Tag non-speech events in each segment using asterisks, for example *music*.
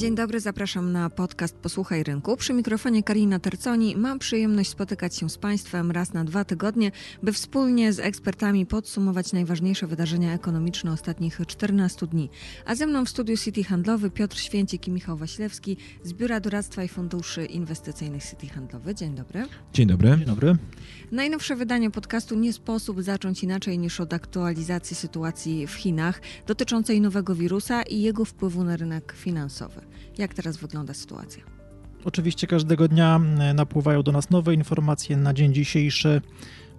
Dzień dobry, zapraszam na podcast Posłuchaj Rynku. Przy mikrofonie Karina Terconi. Mam przyjemność spotykać się z Państwem raz na dwa tygodnie, by wspólnie z ekspertami podsumować najważniejsze wydarzenia ekonomiczne ostatnich 14 dni. A ze mną w studiu City Handlowy Piotr Święcik i Michał Waślewski z Biura Doradztwa i Funduszy Inwestycyjnych City Handlowy. Dzień dobry. Dzień dobry. Dzień dobry. Najnowsze wydanie podcastu nie sposób zacząć inaczej niż od aktualizacji sytuacji w Chinach dotyczącej nowego wirusa i jego wpływu na rynek finansowy. Jak teraz wygląda sytuacja? Oczywiście każdego dnia e, napływają do nas nowe informacje. Na dzień dzisiejszy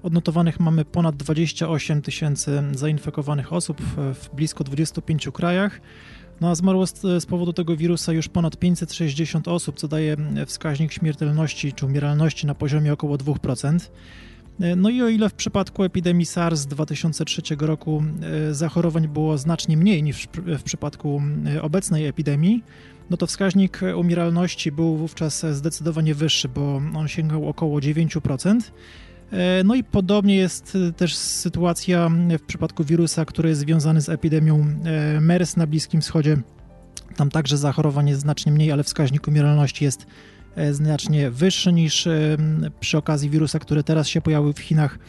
odnotowanych mamy ponad 28 tysięcy zainfekowanych osób w blisko 25 krajach. No a zmarło z, z, powodu tego wirusa już ponad 560 osób, co daje wskaźnik śmiertelności czy umieralności na poziomie około 2%. E, no i o ile w przypadku epidemii SARS z 2003 roku e, zachorowań było znacznie mniej niż w przypadku obecnej epidemii, no to wskaźnik umieralności był wówczas zdecydowanie wyższy, bo on sięgał około 9%. E, no i podobnie jest też sytuacja w przypadku wirusa, który jest związany z epidemią e, MERS na Bliskim Wschodzie. Tam także zachorowań jest znacznie mniej, ale wskaźnik umieralności jest e, znacznie wyższy niż przy okazji wirusa, który teraz się pojawił w Chinach.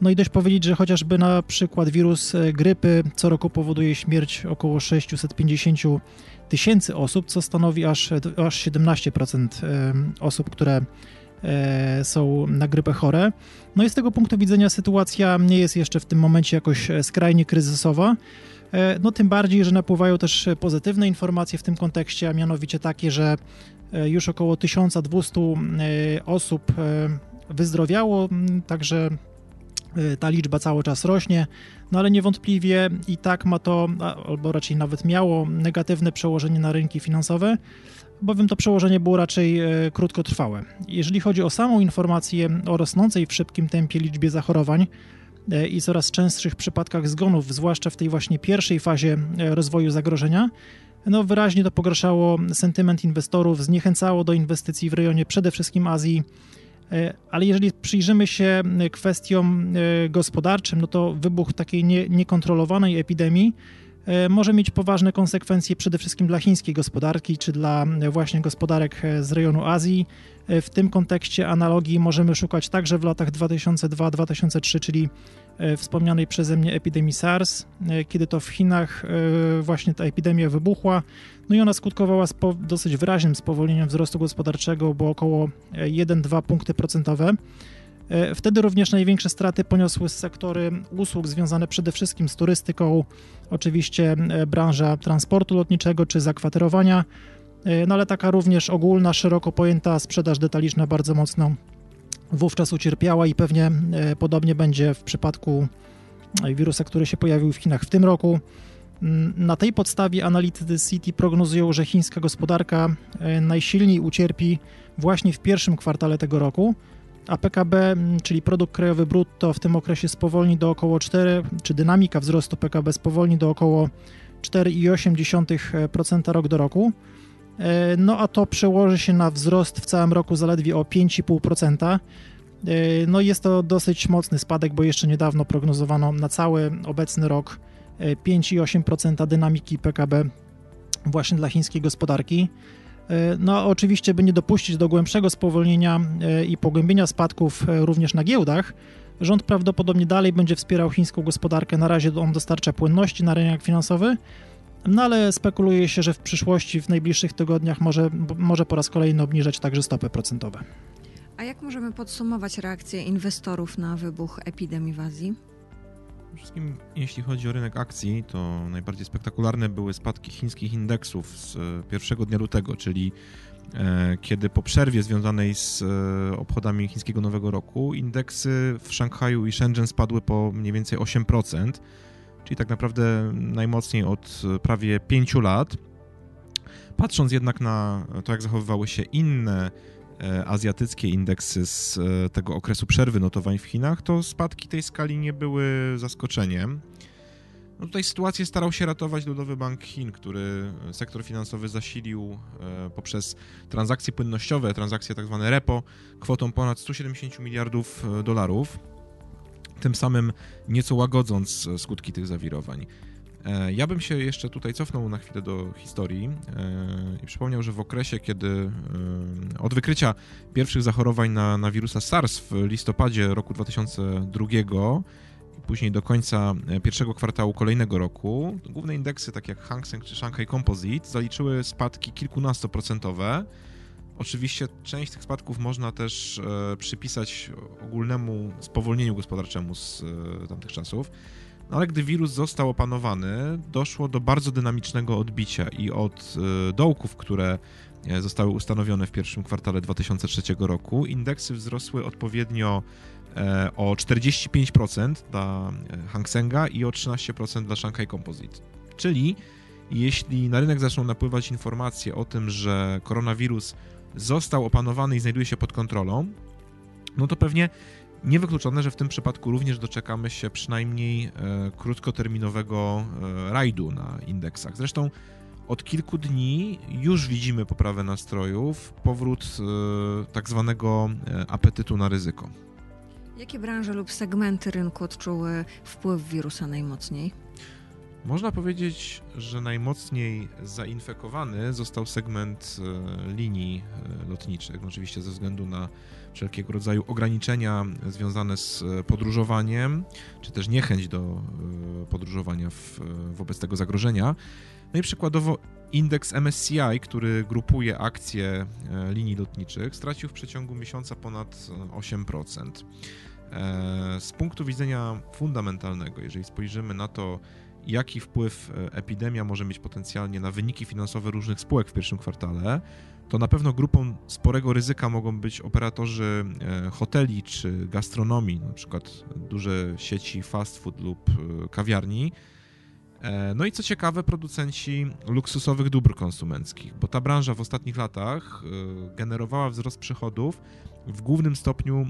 No i dość powiedzieć, że chociażby na przykład wirus grypy co roku powoduje śmierć około 650 tysięcy osób, co stanowi aż, aż 17% osób, które e, są na grypę chore. No i z tego punktu widzenia sytuacja nie jest jeszcze w tym momencie jakoś skrajnie kryzysowa. E, no tym bardziej, że napływają też pozytywne informacje w tym kontekście, a mianowicie takie, że e, już około 1200 osób wyzdrowiało, także ta liczba cały czas rośnie no ale niewątpliwie i tak ma to, albo raczej nawet miało negatywne przełożenie na rynki finansowe, bowiem to przełożenie było raczej e, krótkotrwałe. Jeżeli chodzi o samą informację o rosnącej w szybkim tempie liczbie zachorowań e, i coraz częstszych przypadkach zgonów, zwłaszcza w tej właśnie pierwszej fazie rozwoju zagrożenia, no wyraźnie to pogarszało sentyment inwestorów, zniechęcało do inwestycji w rejonie przede wszystkim Azji, ale jeżeli przyjrzymy się kwestiom e, gospodarczym, no to wybuch takiej nie, niekontrolowanej epidemii e, może mieć poważne konsekwencje przede wszystkim dla chińskiej gospodarki, czy dla właśnie gospodarek z rejonu Azji. W tym kontekście analogii możemy szukać także w latach 2002-2003, czyli wspomnianej przeze mnie epidemii SARS, kiedy to w Chinach właśnie ta epidemia wybuchła. No i ona skutkowała dosyć wyraźnym spowolnieniem wzrostu gospodarczego, bo około 1-2 punkty procentowe. E, wtedy również największe straty poniosły sektory usług związane przede wszystkim z turystyką, oczywiście e, branża transportu lotniczego czy zakwaterowania, e, no ale taka również ogólna, szeroko pojęta sprzedaż detaliczna bardzo mocno wówczas ucierpiała i pewnie podobnie będzie w przypadku wirusa, który się pojawił w Chinach w tym roku. Na tej podstawie analitycy City prognozują, że chińska gospodarka najsilniej ucierpi właśnie w pierwszym kwartale tego roku, a PKB, czyli produkt krajowy brutto, w tym okresie spowolni do około 4, czy dynamika wzrostu PKB spowolni do około 4,8% rok do roku. E, no a to przełoży się na wzrost w całym roku zaledwie o 5,5%. E, no jest to dosyć mocny spadek, bo jeszcze niedawno prognozowano na cały obecny rok 5,8% dynamiki PKB właśnie dla chińskiej gospodarki. E, no, oczywiście, by nie dopuścić do głębszego spowolnienia e, i pogłębienia spadków e, również na giełdach, rząd prawdopodobnie dalej będzie wspierał chińską gospodarkę. Na razie on dostarcza płynności na rynek finansowy, no ale spekuluje się, że w przyszłości, w najbliższych tygodniach może, może po raz kolejny obniżać także stopy procentowe. A jak możemy podsumować reakcję inwestorów na wybuch epidemii w Azji? Przede wszystkim, jeśli chodzi o rynek akcji, to najbardziej spektakularne były spadki chińskich indeksów z e, pierwszego dnia lutego, czyli e, kiedy po przerwie związanej z e, obchodami chińskiego Nowego Roku indeksy w Szanghaju i Shenzhen spadły po mniej więcej 8%, czyli tak naprawdę najmocniej od prawie 5 lat. Patrząc jednak na to, jak zachowywały się inne azjatyckie indeksy z e, tego okresu przerwy notowań w Chinach, to spadki tej skali nie były zaskoczeniem. No tutaj sytuację starał się ratować Ludowy Bank Chin, który sektor finansowy zasilił e, poprzez transakcje płynnościowe, transakcje tak zwane repo, kwotą ponad 170 miliardów dolarów, tym samym nieco łagodząc skutki tych zawirowań. E, ja bym się jeszcze tutaj cofnął na chwilę do historii e, i przypomniał, że w okresie, kiedy e, od wykrycia pierwszych zachorowań na, na wirusa SARS w listopadzie roku 2002 i później do końca pierwszego kwartału kolejnego roku, główne indeksy takie jak Hang Seng czy Shanghai Composite zaliczyły spadki kilkunastoprocentowe. Oczywiście część tych spadków można też przypisać ogólnemu spowolnieniu gospodarczemu z tamtych czasów. No ale gdy wirus został opanowany, doszło do bardzo dynamicznego odbicia i od e, dołków, które e, zostały ustanowione w pierwszym kwartale 2003 roku, indeksy wzrosły odpowiednio e, o 45% dla Hang Senga i o 13% dla Shanghai Composite. Czyli jeśli na rynek zaczną napływać informacje o tym, że koronawirus został opanowany i znajduje się pod kontrolą, no to pewnie Niewykluczone, że w tym przypadku również doczekamy się przynajmniej e, krótkoterminowego e, rajdu na indeksach. Zresztą od kilku dni już widzimy poprawę nastrojów, powrót e, tak zwanego apetytu na ryzyko. Jakie branże lub segmenty rynku odczuły wpływ wirusa najmocniej? Można powiedzieć, że najmocniej zainfekowany został segment linii lotniczych, no oczywiście ze względu na wszelkiego rodzaju ograniczenia związane z e, podróżowaniem, czy też niechęć do e, podróżowania w, e, wobec tego zagrożenia. No i przykładowo indeks MSCI, który grupuje akcje linii lotniczych, stracił w przeciągu miesiąca ponad 8%. Z punktu widzenia fundamentalnego, jeżeli spojrzymy na to, jaki wpływ epidemia może mieć potencjalnie na wyniki finansowe różnych spółek w pierwszym kwartale, to na pewno grupą sporego ryzyka mogą być operatorzy e, hoteli czy gastronomii, na przykład duże sieci fast food lub e, kawiarni. E, no i co ciekawe, producenci luksusowych dóbr konsumenckich, bo ta branża w ostatnich latach generowała wzrost przychodów w głównym stopniu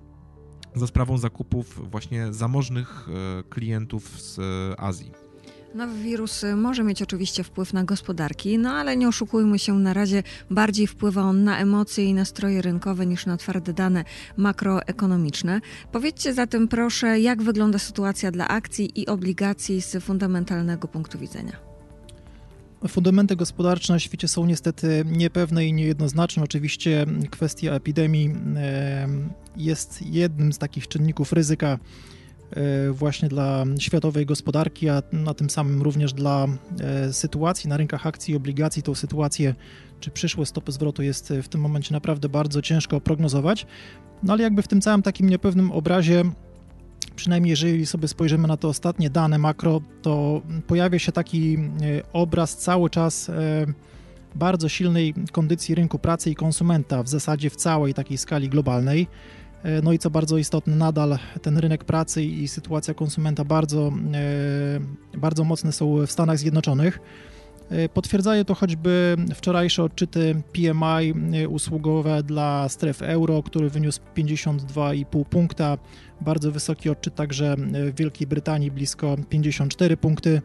za sprawą zakupów właśnie zamożnych klientów z Azji. Nowy wirus może mieć oczywiście wpływ na gospodarki, no ale nie oszukujmy się, na razie bardziej wpływa on na emocje i nastroje rynkowe niż na twarde dane makroekonomiczne. Powiedzcie zatem proszę, jak wygląda sytuacja dla akcji i obligacji z fundamentalnego punktu widzenia? Fundamenty gospodarcze na świecie są niestety niepewne i niejednoznaczne. Oczywiście kwestia epidemii jest jednym z takich czynników ryzyka właśnie dla światowej gospodarki, a na tym samym również dla e, sytuacji na rynkach akcji i obligacji. Tą sytuację, czy przyszłe stopy zwrotu jest w tym momencie naprawdę bardzo ciężko prognozować. No ale jakby w tym całym takim niepewnym obrazie, przynajmniej jeżeli sobie spojrzymy na te ostatnie dane makro, to pojawia się taki e, obraz cały czas bardzo silnej kondycji rynku pracy i konsumenta w zasadzie w całej takiej skali globalnej. E, no i co bardzo istotne, nadal ten rynek pracy i sytuacja konsumenta bardzo, e, bardzo mocne są w Stanach Zjednoczonych. E, potwierdzają to choćby wczorajsze odczyty PMI usługowe dla stref euro, który wyniósł 52,5 punkta. Bardzo wysoki odczyt także w Wielkiej Brytanii, blisko 54 punkty.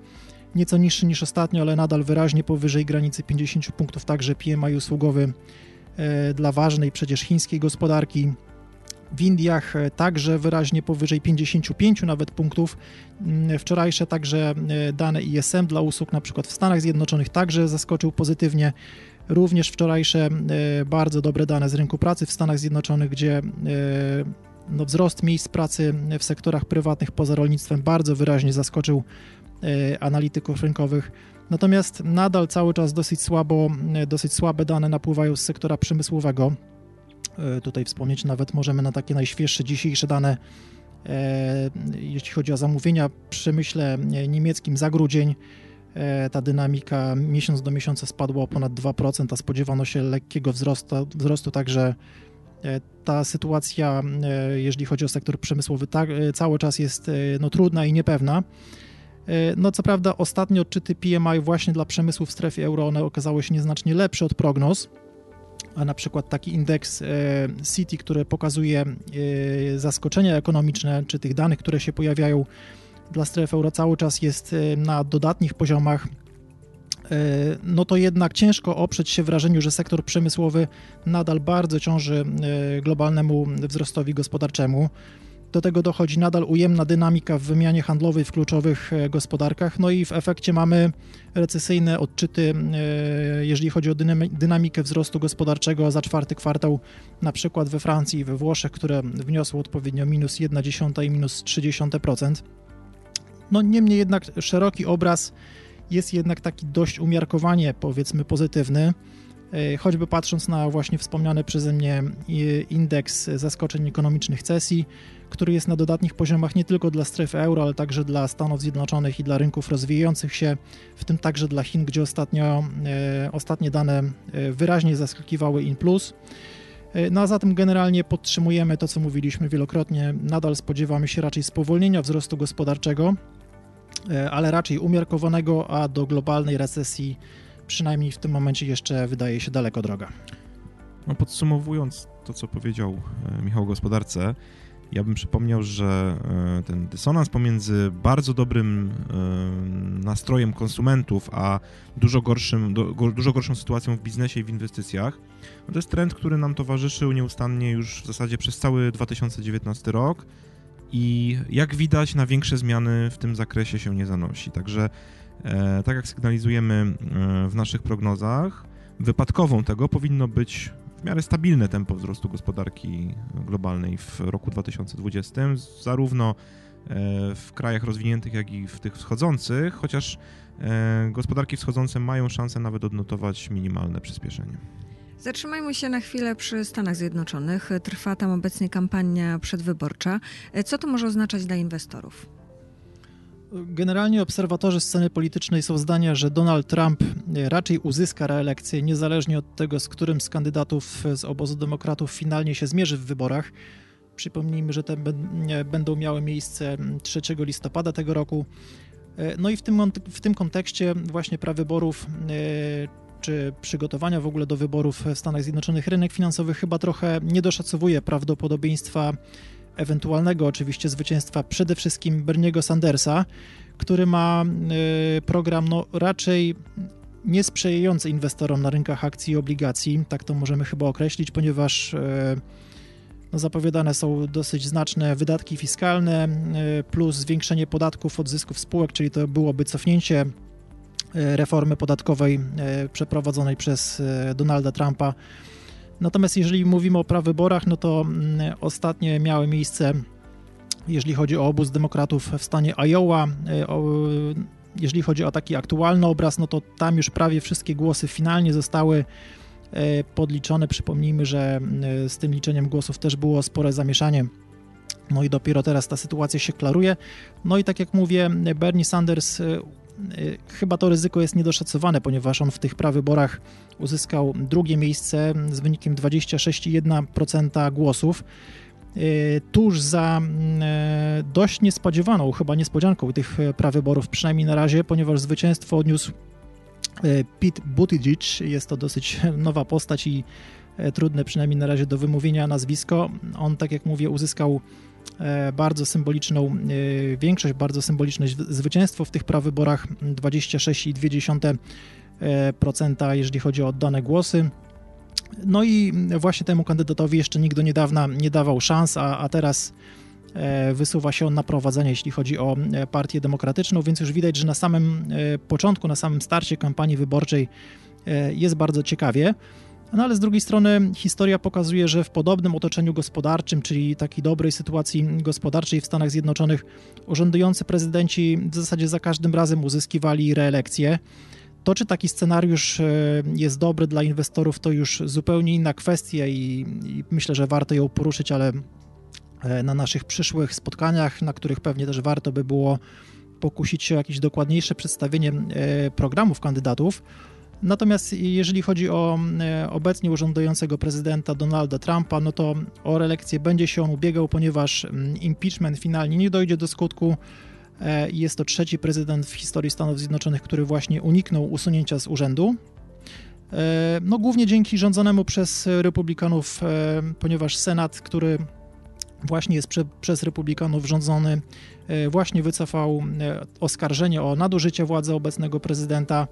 Nieco niższy niż ostatnio, ale nadal wyraźnie powyżej granicy 50 punktów, także PMI usługowy dla ważnej przecież chińskiej gospodarki. W Indiach e, także wyraźnie powyżej 55 nawet punktów. Mm, wczorajsze także e, dane ISM dla usług, na przykład w Stanach Zjednoczonych, także zaskoczył pozytywnie. Również wczorajsze e, bardzo dobre dane z rynku pracy w Stanach Zjednoczonych, gdzie no, wzrost miejsc pracy w sektorach prywatnych poza rolnictwem bardzo wyraźnie zaskoczył analityków rynkowych. Natomiast nadal cały czas dosyć słabo, dosyć słabe dane napływają z sektora przemysłowego. E, tutaj wspomnieć nawet możemy na takie najświeższe dzisiejsze dane, e, jeśli chodzi o zamówienia w przemyśle e, niemieckim za grudzień. Ta dynamika miesiąc do miesiąca spadła o ponad 2%, a spodziewano się lekkiego wzrostu, wzrostu także ta sytuacja, jeżeli chodzi o sektor przemysłowy, tak, cały czas jest no, trudna i niepewna. No co prawda ostatnie odczyty PMI właśnie dla przemysłu w strefie euro, one okazały się nieznacznie lepsze od prognoz, a na przykład taki indeks e, City, który pokazuje e, zaskoczenia ekonomiczne, czy tych danych, które się pojawiają dla strefy euro cały czas jest e, na dodatnich poziomach, no to jednak ciężko oprzeć się wrażeniu, że sektor przemysłowy nadal bardzo ciąży globalnemu wzrostowi gospodarczemu. Do tego dochodzi nadal ujemna dynamika w wymianie handlowej w kluczowych e, gospodarkach, no i w efekcie mamy recesyjne odczyty, e, jeżeli chodzi o dynamikę wzrostu gospodarczego za czwarty kwartał, na przykład we Francji i we Włoszech, które wniosły odpowiednio minus 1,1 i minus 0,3%. No niemniej jednak szeroki obraz jest jednak taki dość umiarkowanie, powiedzmy, pozytywny. E, choćby patrząc na właśnie wspomniany przeze mnie indeks zaskoczeń ekonomicznych CESI, który jest na dodatnich poziomach nie tylko dla strefy euro, ale także dla Stanów Zjednoczonych i dla rynków rozwijających się, w tym także dla Chin, gdzie ostatnio, e, ostatnie dane e, wyraźnie zaskakiwały in plus. No a zatem generalnie podtrzymujemy to, co mówiliśmy wielokrotnie. Nadal spodziewamy się raczej spowolnienia wzrostu gospodarczego, ale raczej umiarkowanego, a do globalnej recesji przynajmniej w tym momencie jeszcze wydaje się daleko droga. No podsumowując to, co powiedział e, Michał o gospodarce, ja bym przypomniał, że e, ten dysonans pomiędzy bardzo dobrym e, nastrojem konsumentów, a dużo, gorszym, dużo gorszą sytuacją w biznesie i w inwestycjach, no to jest trend, który nam towarzyszył nieustannie już w zasadzie przez cały 2019 rok i jak widać na większe zmiany w tym zakresie się nie zanosi. Także tak jak sygnalizujemy e, w naszych prognozach, wypadkową tego powinno być w miarę stabilne tempo wzrostu gospodarki globalnej w roku 2020, zarówno e, w krajach rozwiniętych, jak i w tych wschodzących, chociaż gospodarki wschodzące mają szansę nawet odnotować minimalne przyspieszenie. Zatrzymajmy się na chwilę przy Stanach Zjednoczonych. Trwa tam obecnie kampania przedwyborcza. Co to może oznaczać dla inwestorów? Generalnie obserwatorzy sceny politycznej są zdania, że Donald Trump raczej uzyska reelekcję, niezależnie od tego, z którym z kandydatów z obozu demokratów finalnie się zmierzy w wyborach. Przypomnijmy, że te będą miały miejsce 3 listopada tego roku. No i w tym, w tym kontekście właśnie prawyborów e, czy przygotowania w ogóle do wyborów w Stanach Zjednoczonych rynek finansowy chyba trochę nie doszacowuje prawdopodobieństwa ewentualnego oczywiście zwycięstwa przede wszystkim Berniego Sandersa, który ma y, program no, raczej niesprzyjający inwestorom na rynkach akcji i obligacji, tak to możemy chyba określić, ponieważ y, no, zapowiadane są dosyć znaczne wydatki fiskalne y, plus zwiększenie podatków od zysków spółek, czyli to byłoby cofnięcie reformy podatkowej przeprowadzonej przez Donalda Trumpa Natomiast jeżeli mówimy o prawyborach, no to mm, ostatnie miały miejsce, jeżeli chodzi o obóz demokratów w stanie Iowa. E, jeżeli chodzi o taki aktualny obraz, no to tam już prawie wszystkie głosy finalnie zostały e, podliczone. Przypomnijmy, że mm, z tym liczeniem głosów też było spore zamieszanie. No i dopiero teraz ta sytuacja się klaruje. No i tak jak mówię, Bernie Sanders e, chyba to ryzyko jest niedoszacowane, ponieważ on w tych prawyborach uzyskał drugie miejsce z wynikiem 26,1% głosów. Y, tuż za y, dość niespodziewaną, chyba niespodzianką tych prawyborów, przynajmniej na razie, ponieważ zwycięstwo odniósł Pete Buttigieg. Jest to dosyć *laughs* nowa postać i trudne przynajmniej na razie do wymówienia nazwisko. On, tak jak mówię, uzyskał E, bardzo symboliczną e, większość, bardzo symboliczne zwycięstwo w tych prawyborach 26,2%, jeżeli chodzi o oddane głosy. No i właśnie temu kandydatowi jeszcze nikt do niedawna nie dawał szans, a, a teraz e, wysuwa się on na prowadzenie, jeśli chodzi o partię demokratyczną, więc już widać, że na samym początku, na samym starcie kampanii wyborczej jest bardzo ciekawie. No ale z drugiej strony historia pokazuje, że w podobnym otoczeniu gospodarczym, czyli takiej dobrej sytuacji gospodarczej w Stanach Zjednoczonych, urzędujący prezydenci w zasadzie za każdym razem uzyskiwali reelekcję. To, czy taki scenariusz e, jest dobry dla inwestorów, to już zupełnie inna kwestia i, i myślę, że warto ją poruszyć, ale e, na naszych przyszłych spotkaniach, na których pewnie też warto by było pokusić się o jakieś dokładniejsze przedstawienie e, programów kandydatów. Natomiast jeżeli chodzi o e, obecnie urzędującego prezydenta Donalda Trumpa, no to o reelekcję będzie się on ubiegał, ponieważ mm, impeachment finalnie nie dojdzie do skutku. E, jest to trzeci prezydent w historii Stanów Zjednoczonych, który właśnie uniknął usunięcia z urzędu. E, no głównie dzięki rządzonemu przez republikanów, ponieważ Senat, który właśnie jest prze, przez republikanów rządzony, właśnie wycofał oskarżenie o nadużycie władzy obecnego prezydenta.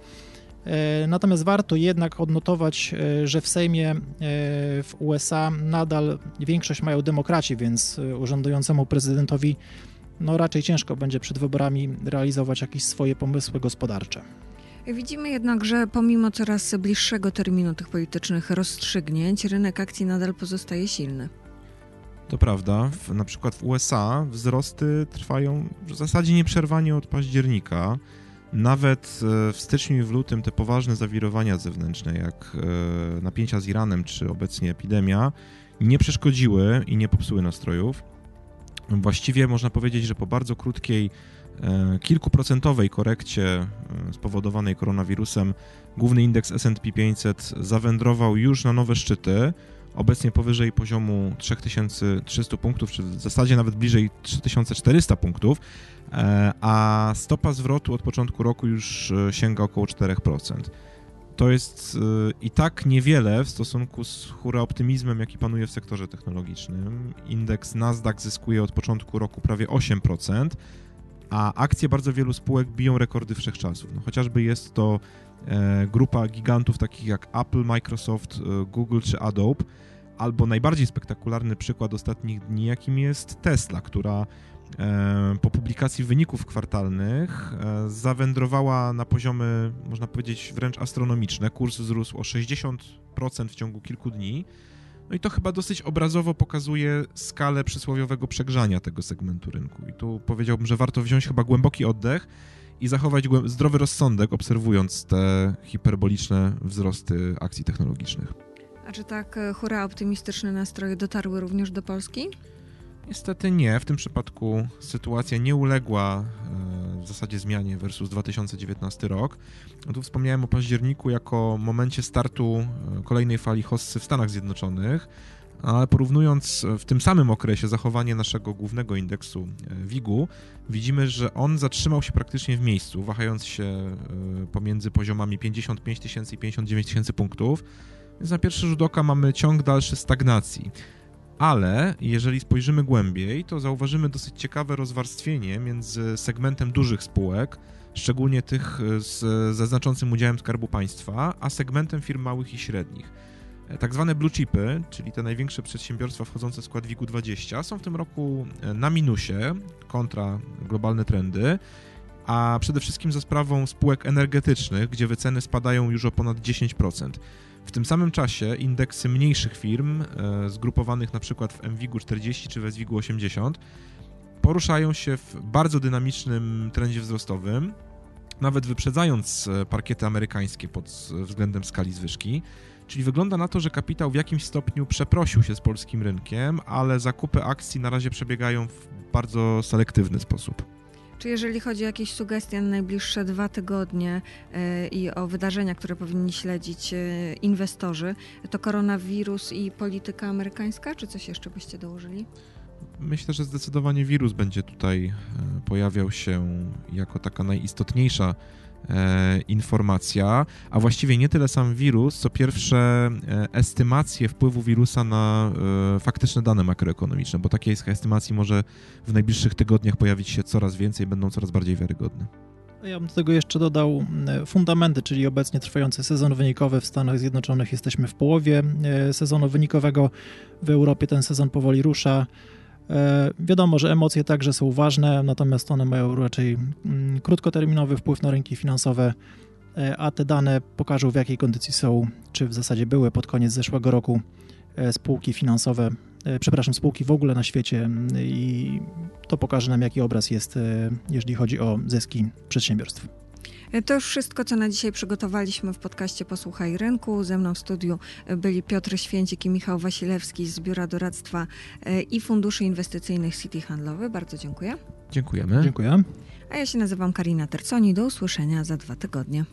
Natomiast warto jednak odnotować, że w Sejmie w USA nadal większość mają demokraci, więc urzędującemu prezydentowi no raczej ciężko będzie przed wyborami realizować jakieś swoje pomysły gospodarcze. Widzimy jednak, że pomimo coraz bliższego terminu tych politycznych rozstrzygnięć, rynek akcji nadal pozostaje silny. To prawda. W, na przykład w USA wzrosty trwają w zasadzie nieprzerwanie od października. Nawet e, w styczniu i w lutym te poważne zawirowania zewnętrzne, jak e, napięcia z Iranem czy obecnie epidemia, nie przeszkodziły i nie popsuły nastrojów. Właściwie można powiedzieć, że po bardzo krótkiej, e, kilkuprocentowej korekcie spowodowanej koronawirusem, główny indeks SP 500 zawędrował już na nowe szczyty obecnie powyżej poziomu 3300 punktów, czy w zasadzie nawet bliżej 3400 punktów, e, a stopa zwrotu od początku roku już e, sięga około 4%. To jest e, i tak niewiele w stosunku z hura optymizmem, jaki panuje w sektorze technologicznym. Indeks Nasdaq zyskuje od początku roku prawie 8%, a akcje bardzo wielu spółek biją rekordy wszechczasów. No, chociażby jest to grupa gigantów takich jak Apple, Microsoft, Google czy Adobe, albo najbardziej spektakularny przykład ostatnich dni, jakim jest Tesla, która e, po publikacji wyników kwartalnych e, zawędrowała na poziomy, można powiedzieć, wręcz astronomiczne. Kurs wzrósł o 60% w ciągu kilku dni. No i to chyba dosyć obrazowo pokazuje skalę przysłowiowego przegrzania tego segmentu rynku. I tu powiedziałbym, że warto wziąć chyba głęboki oddech i zachować zdrowy rozsądek, obserwując te hiperboliczne wzrosty akcji technologicznych. A czy tak e, hura optymistyczne nastroje dotarły również do Polski? Niestety nie. W tym przypadku sytuacja nie uległa e, w zasadzie zmianie versus 2019 rok. Tu wspomniałem o październiku jako momencie startu e, kolejnej fali hossy w Stanach Zjednoczonych, ale porównując w tym samym okresie zachowanie naszego głównego indeksu WIG-u, widzimy, że on zatrzymał się praktycznie w miejscu, wahając się pomiędzy poziomami 55 tysięcy i 59 tysięcy punktów. Więc na pierwszy rzut oka mamy ciąg dalszy stagnacji. Ale jeżeli spojrzymy głębiej, to zauważymy dosyć ciekawe rozwarstwienie między segmentem dużych spółek, szczególnie tych z, ze znaczącym udziałem Skarbu Państwa, a segmentem firm małych i średnich. Tak zwane blue chipy, czyli te największe przedsiębiorstwa wchodzące w skład WIG-u 20, są w tym roku na minusie kontra globalne trendy, a przede wszystkim za sprawą spółek energetycznych, gdzie wyceny spadają już o ponad 10%. W tym samym czasie indeksy mniejszych firm, e, zgrupowanych przykład w MWIG 40 czy w SWIG 80, poruszają się w bardzo dynamicznym trendzie wzrostowym, nawet wyprzedzając e, parkiety amerykańskie pod względem skali zwyżki. Czyli wygląda na to, że kapitał w jakimś stopniu przeprosił się z polskim rynkiem, ale zakupy akcji na razie przebiegają w bardzo selektywny sposób. Czy jeżeli chodzi o jakieś sugestie na najbliższe dwa tygodnie e, i o wydarzenia, które powinni śledzić e, inwestorzy, to koronawirus i polityka amerykańska, czy coś jeszcze byście dołożyli? Myślę, że zdecydowanie wirus będzie tutaj e, pojawiał się jako taka najistotniejsza E, informacja, a właściwie nie tyle sam wirus, co pierwsze e, estymacje wpływu wirusa na e, faktyczne dane makroekonomiczne, bo takiej estymacji może w najbliższych tygodniach pojawić się coraz więcej, będą coraz bardziej wiarygodne. Ja bym do tego jeszcze dodał fundamenty, czyli obecnie trwający sezon wynikowy w Stanach Zjednoczonych. Jesteśmy w połowie sezonu wynikowego, w Europie ten sezon powoli rusza. E, wiadomo, że emocje także są ważne, natomiast one mają raczej mm, krótkoterminowy wpływ na rynki finansowe, e, a te dane pokażą w jakiej kondycji są, czy w zasadzie były pod koniec zeszłego roku e, spółki finansowe, przepraszam, spółki w ogóle na świecie mm, i to pokaże nam jaki obraz jest, jeżeli chodzi o zyski przedsiębiorstw. To już wszystko, co na dzisiaj przygotowaliśmy w podcaście Posłuchaj Rynku. Ze mną w studiu byli Piotr Święcik i Michał Wasilewski z Biura Doradztwa e, i Funduszy Inwestycyjnych City Handlowy. Bardzo dziękuję. Dziękujemy. Dziękuję. A ja się nazywam Karina Terconi. Do usłyszenia za dwa tygodnie.